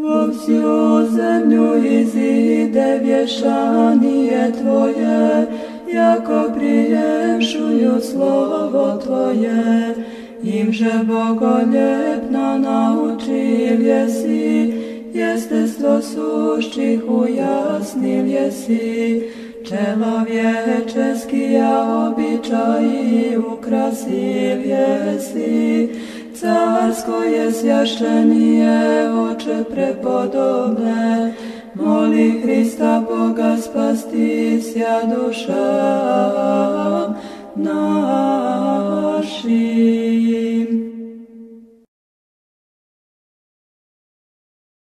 Posiu zeňji zide wiezaani Twoje, jako prijemšju slovo Twoje, imże że Bogo niebno nauči jesi, Jeste sto suščichu jasni jesi, Če mavě ja obyczají Carsko je svjašćenije, oče prepodobne, moli Hrista Boga spasti sja duša nam.